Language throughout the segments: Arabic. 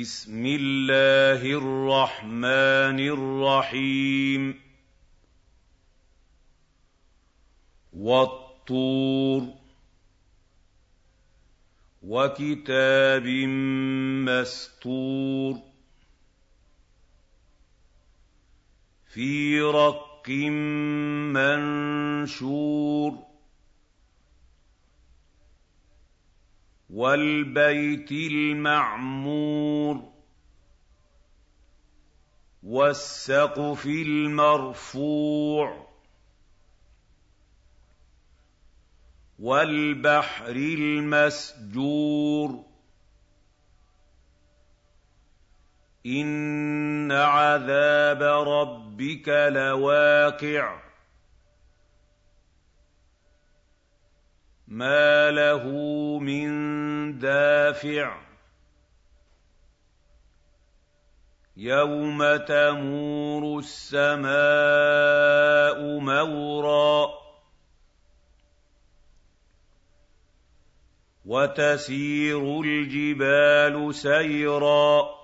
بسم الله الرحمن الرحيم. والطور. وكتاب مستور. في رق منشور. وَالْبَيْتِ الْمَعْمُورِ وَالسَّقْفِ الْمَرْفُوعِ وَالْبَحْرِ الْمَسْجُورِ إِنَّ عَذَابَ رَبِّكَ لَوَاقِعٌ مَّا لَهُ مِن دَافِعٍ. يَوْمَ تَمُورُ السَّمَاءُ مَوْرًا وَتَسِيرُ الْجِبَالُ سَيْرًا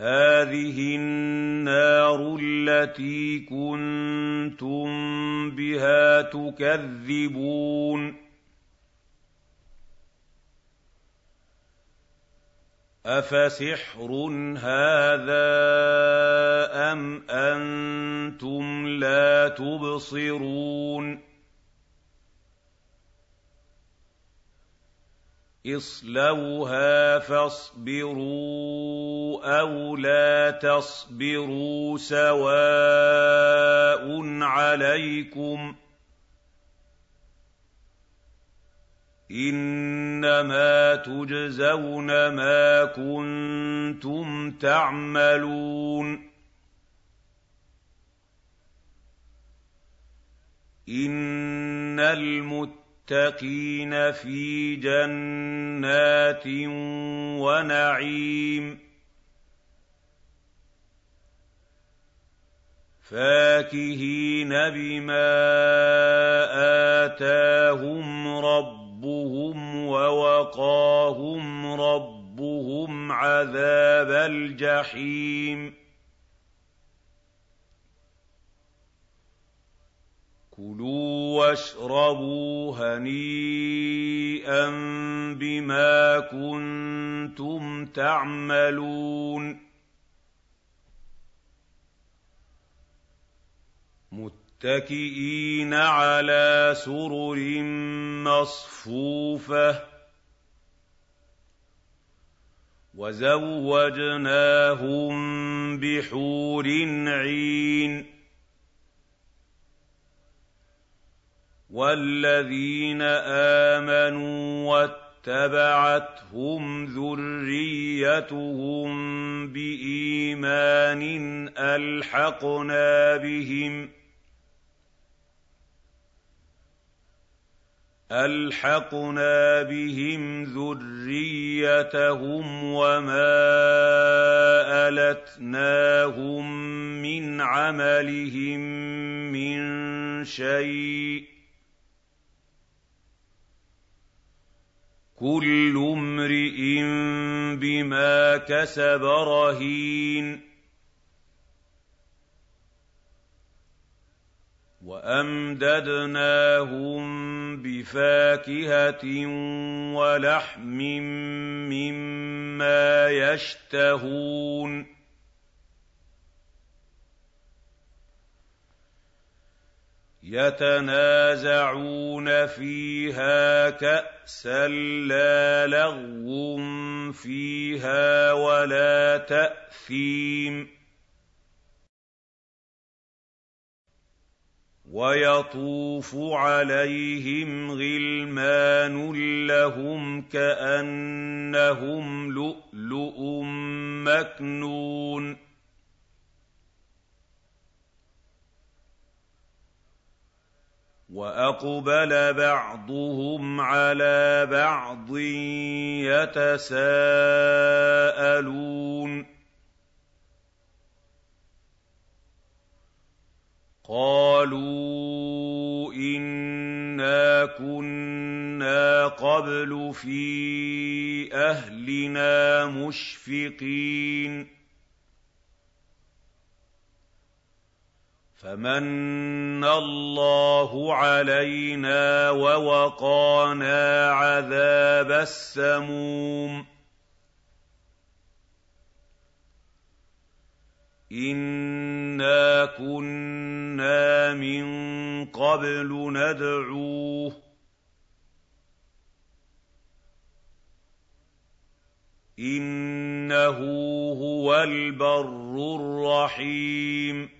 هَٰذِهِ النَّارُ الَّتِي كُنتُم بِهَا تُكَذِّبُونَ أَفَسِحْرٌ هَٰذَا أَمْ أَنتُمْ لَا تُبْصِرُونَ اصْلَوْهَا فَاصْبِرُوا أَوْ لَا تَصْبِرُوا سَوَاءٌ عَلَيْكُمْ ۖ إِنَّمَا تُجْزَوْنَ مَا كُنتُمْ تَعْمَلُونَ إِنَّ الْمُتَّقِينَ لِلْمُتَّقِينَ فِي جَنَّاتٍ وَنَعِيمٍ. فَاكِهِينَ بِمَا آتَاهُمْ رَبُّهُمْ وَوَقَاهُمْ رَبُّهُمْ عَذَابَ الْجَحِيمِ. كُلُوا وَاشْرَبُوا هَنِيئًا بِمَا كُنتُمْ تَعْمَلُونَ. مُتَّكِئِينَ عَلَىٰ سُرُرٍ مَّصْفُوفَةٍ. وَزَوَّجْنَاهُم بِحُورٍ عِينٍ. وَالَّذِينَ آمَنُوا وَاتَّبَعَتْهُمْ ذُرِّيَّتُهُم بِإِيمَانٍ أَلْحَقْنَا بِهِمْ أَلْحَقْنَا بِهِمْ ذُرِّيَّتَهُمْ وَمَا أَلَتْنَاهُم مِّنْ عَمَلِهِم مِّن شَيْءٍ ۚ كُلُّ امْرِئٍ بِمَا كَسَبَ رَهِينٌ. وَأَمْدَدْنَاهُم بِفَاكِهَةٍ وَلَحْمٍ مِّمَّا يَشْتَهُونَ. يَتَنَازَعُونَ فِيهَا كَأْسًا لَّا لَغْوٌ فِيهَا وَلَا تَأْثِيمٌ. وَيَطُوفُ عَلَيْهِمْ غِلْمَانٌ لَّهُمْ كَأَنَّهُمْ لُؤْلُؤٌ مَّكْنُونٌ. وَأَقْبَلَ بَعْضُهُمْ عَلَىٰ بَعْضٍ يَتَسَاءَلُونَ قَالُوا إِنَّا كُنَّا قَبْلُ فِي أَهْلِنَا مُشْفِقِينَ فَمَنَّ اللَّهُ عَلَيْنَا وَوَقَانَا عَذَابَ السَّمُومِ. إِنَّا كُنَّا مِن قَبْلُ نَدْعُوهُ ۖ. إِنَّهُ هُوَ الْبَرُّ الرَّحِيمُ.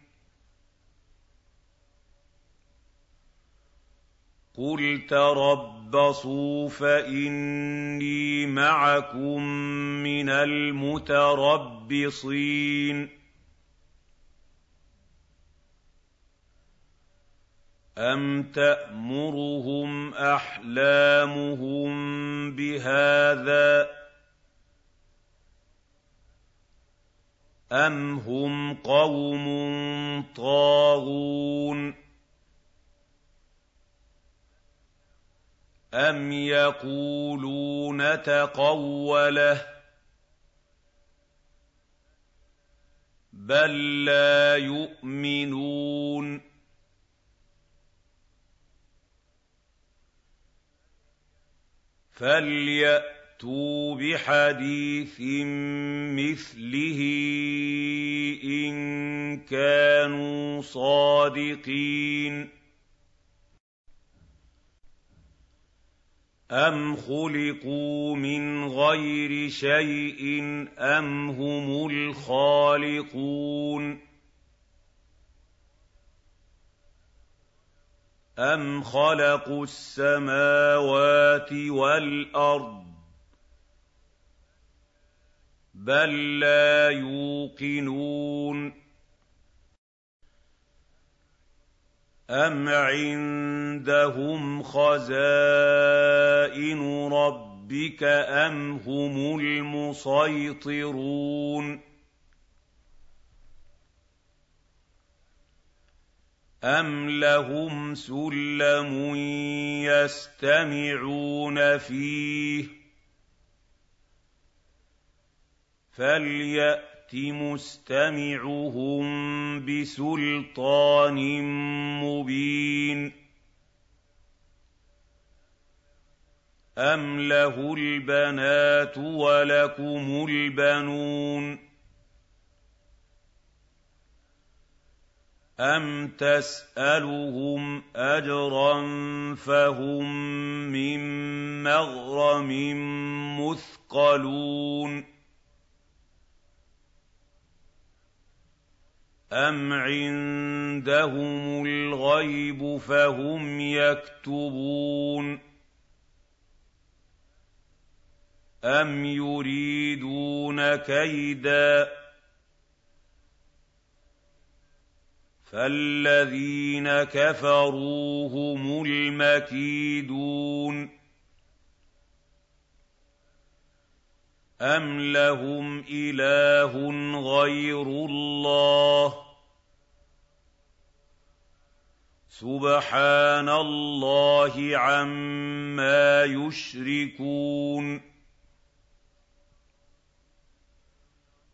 قُلْ تَرَبَّصُوا فَإِنِّي مَعَكُم مِّنَ الْمُتَرَبِّصِينَ أَمْ تَأْمُرُهُمْ أَحْلَامُهُم بِهَٰذَا ۚ أَمْ هُمْ قَوْمٌ طَاغُونَ أَمْ يَقُولُونَ تَقَوَّلَهُ ۚ بَل لَّا يُؤْمِنُونَ فَلْيَأْتُوا بِحَدِيثٍ مِّثْلِهِ إِن كَانُوا صَادِقِينَ أَمْ خُلِقُوا مِنْ غَيْرِ شَيْءٍ أَمْ هُمُ الْخَالِقُونَ أَمْ خَلَقُوا السَّمَاوَاتِ وَالْأَرْضَ بَل لَّا يُوقِنُونَ أَمْ عِندَهُمْ خَزَائِنُ رَبِّكَ أَمْ هُمُ الْمُصَيْطِرُونَ أَمْ لَهُمْ سُلَّمٌ يَسْتَمِعُونَ فِيهِ فَلْيَأْتِ مُسْتَمِعُهُم بِسُلْطَانٍ مُّبِينٍ. أَمْ لَهُ الْبَنَاتُ وَلَكُمُ الْبَنُونَ. أَمْ تَسْأَلُهُمْ أَجْرًا فَهُم مِّن مَّغْرَمٍ مُّثْقَلُونَ. أَمْ عِندَهُمُ الْغَيْبُ فَهُمْ يَكْتُبُونَ أَمْ يُرِيدُونَ كَيْدًا ۖ فَالَّذِينَ كَفَرُوا هُمُ الْمَكِيدُونَ أَمْ لَهُمْ إِلَٰهٌ غَيْرُ اللَّهِ ۚ سُبْحَانَ اللَّهِ عَمَّا يُشْرِكُونَ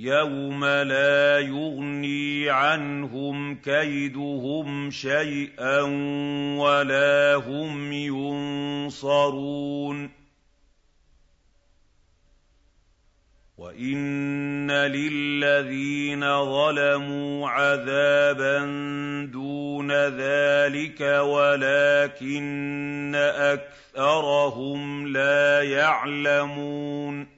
يَوْمَ لَا يُغْنِي عَنْهُمْ كَيْدُهُمْ شَيْئًا وَلَا هُمْ يُنصَرُونَ وَإِنَّ لِلَّذِينَ ظَلَمُوا عَذَابًا دُونَ ذَٰلِكَ وَلَٰكِنَّ أَكْثَرَهُمْ لَا يَعْلَمُونَ